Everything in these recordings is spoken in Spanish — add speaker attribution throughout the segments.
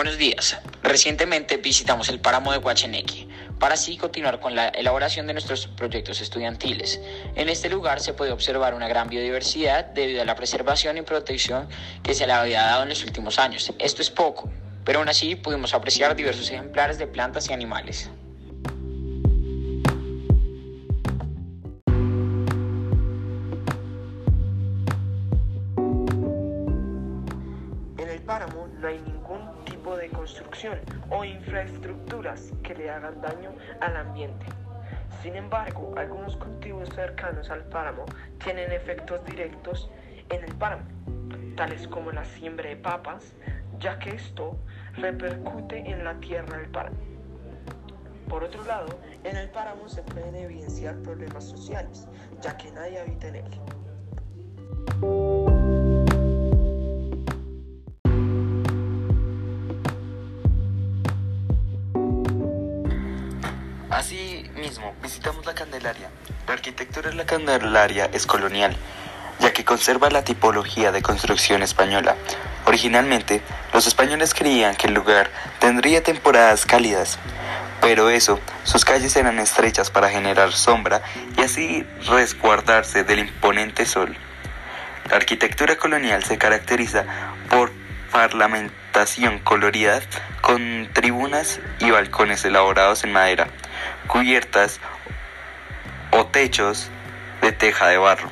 Speaker 1: Buenos días. Recientemente visitamos el páramo de Huacheneque para así continuar con la elaboración de nuestros proyectos estudiantiles. En este lugar se puede observar una gran biodiversidad debido a la preservación y protección que se le había dado en los últimos años. Esto es poco, pero aún así pudimos apreciar diversos ejemplares de plantas y animales.
Speaker 2: Construcción o infraestructuras que le hagan daño al ambiente. Sin embargo, algunos cultivos cercanos al páramo tienen efectos directos en el páramo, tales como la siembra de papas, ya que esto repercute en la tierra del páramo. Por otro lado, en el páramo se pueden evidenciar problemas sociales, ya que nadie habita en él.
Speaker 3: Asimismo, visitamos la Candelaria. La arquitectura de la Candelaria es colonial, ya que conserva la tipología de construcción española. Originalmente, los españoles creían que el lugar tendría temporadas cálidas, pero eso, sus calles eran estrechas para generar sombra y así resguardarse del imponente sol. La arquitectura colonial se caracteriza por parlamentación colorida con tribunas y balcones elaborados en madera cubiertas o techos de teja de barro,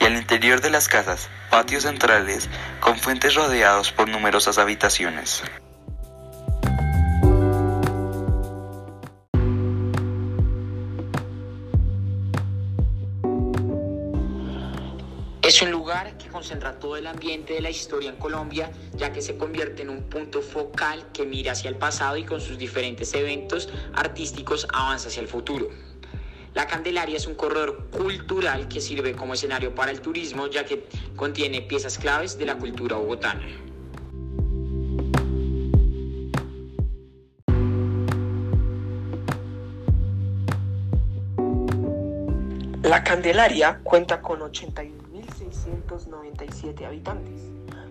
Speaker 3: y al interior de las casas, patios centrales con fuentes rodeados por numerosas habitaciones.
Speaker 1: Es un lugar que concentra todo el ambiente de la historia en Colombia, ya que se convierte en un punto focal que mira hacia el pasado y con sus diferentes eventos artísticos avanza hacia el futuro. La Candelaria es un corredor cultural que sirve como escenario para el turismo, ya que contiene piezas claves de la cultura bogotana.
Speaker 2: La Candelaria cuenta con 81 697 habitantes,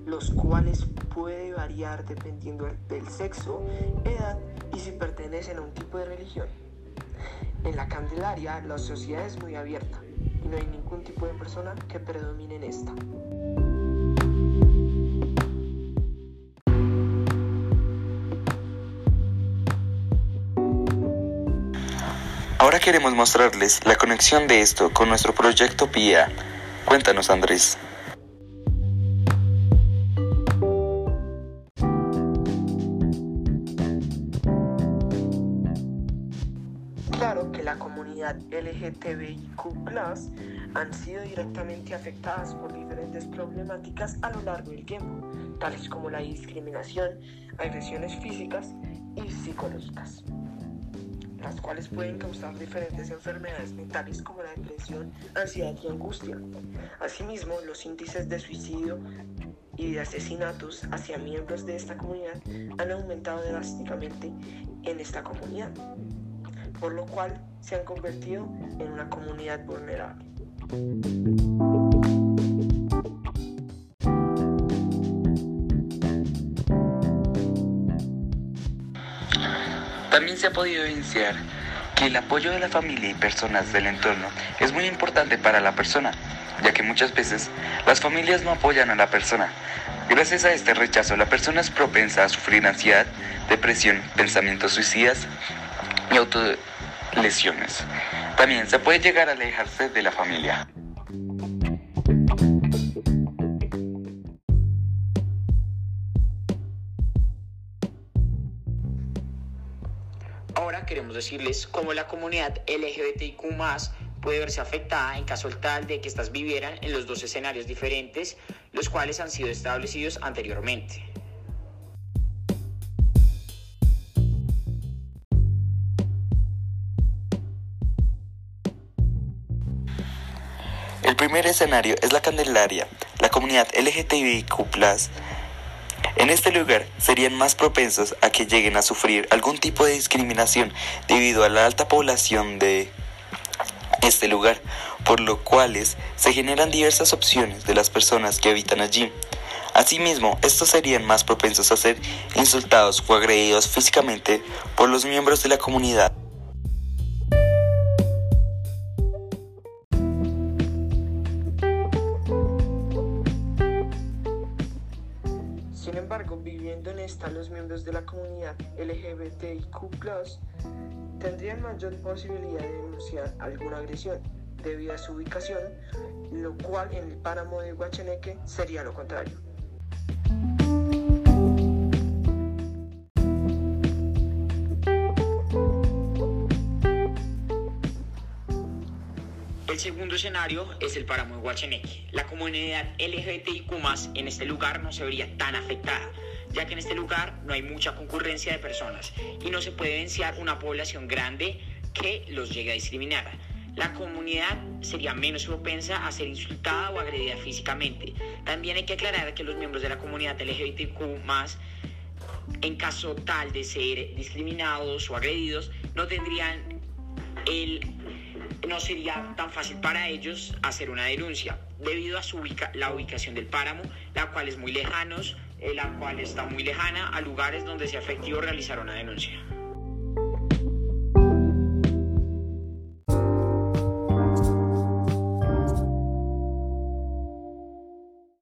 Speaker 2: los cuales puede variar dependiendo del sexo, edad y si pertenecen a un tipo de religión. En la Candelaria la sociedad es muy abierta y no hay ningún tipo de persona que predomine en esta.
Speaker 3: Ahora queremos mostrarles la conexión de esto con nuestro proyecto PIA Cuéntanos, Andrés.
Speaker 2: Claro que la comunidad LGTBIQ han sido directamente afectadas por diferentes problemáticas a lo largo del tiempo, tales como la discriminación, agresiones físicas y psicológicas las cuales pueden causar diferentes enfermedades mentales como la depresión, ansiedad y angustia. Asimismo, los índices de suicidio y de asesinatos hacia miembros de esta comunidad han aumentado drásticamente en esta comunidad, por lo cual se han convertido en una comunidad vulnerable.
Speaker 3: También se ha podido evidenciar que el apoyo de la familia y personas del entorno es muy importante para la persona, ya que muchas veces las familias no apoyan a la persona. Gracias a este rechazo, la persona es propensa a sufrir ansiedad, depresión, pensamientos suicidas y autolesiones. También se puede llegar a alejarse de la familia.
Speaker 1: Queremos decirles cómo la comunidad LGBTIQ puede verse afectada en caso tal de que éstas vivieran en los dos escenarios diferentes, los cuales han sido establecidos anteriormente.
Speaker 3: El primer escenario es la Candelaria. La comunidad LGTBIQ en este lugar serían más propensos a que lleguen a sufrir algún tipo de discriminación debido a la alta población de este lugar, por lo cuales se generan diversas opciones de las personas que habitan allí. Asimismo, estos serían más propensos a ser insultados o agredidos físicamente por los miembros de la comunidad.
Speaker 2: Sin embargo, viviendo en esta, los miembros de la comunidad LGBTIQ tendrían mayor posibilidad de denunciar alguna agresión debido a su ubicación, lo cual en el páramo de Guachaneque sería lo contrario.
Speaker 1: El segundo escenario es el páramo de Guacheneque. La comunidad LGBTIQ en este lugar no se vería tan afectada, ya que en este lugar no hay mucha concurrencia de personas y no se puede evidenciar una población grande que los llegue a discriminar. La comunidad sería menos propensa a ser insultada o agredida físicamente. También hay que aclarar que los miembros de la comunidad LGBTQ en caso tal de ser discriminados o agredidos, no tendrían el no sería tan fácil para ellos hacer una denuncia debido a su la ubicación del páramo, la cual es muy lejanos, eh, la cual está muy lejana a lugares donde sea efectivo realizar una denuncia.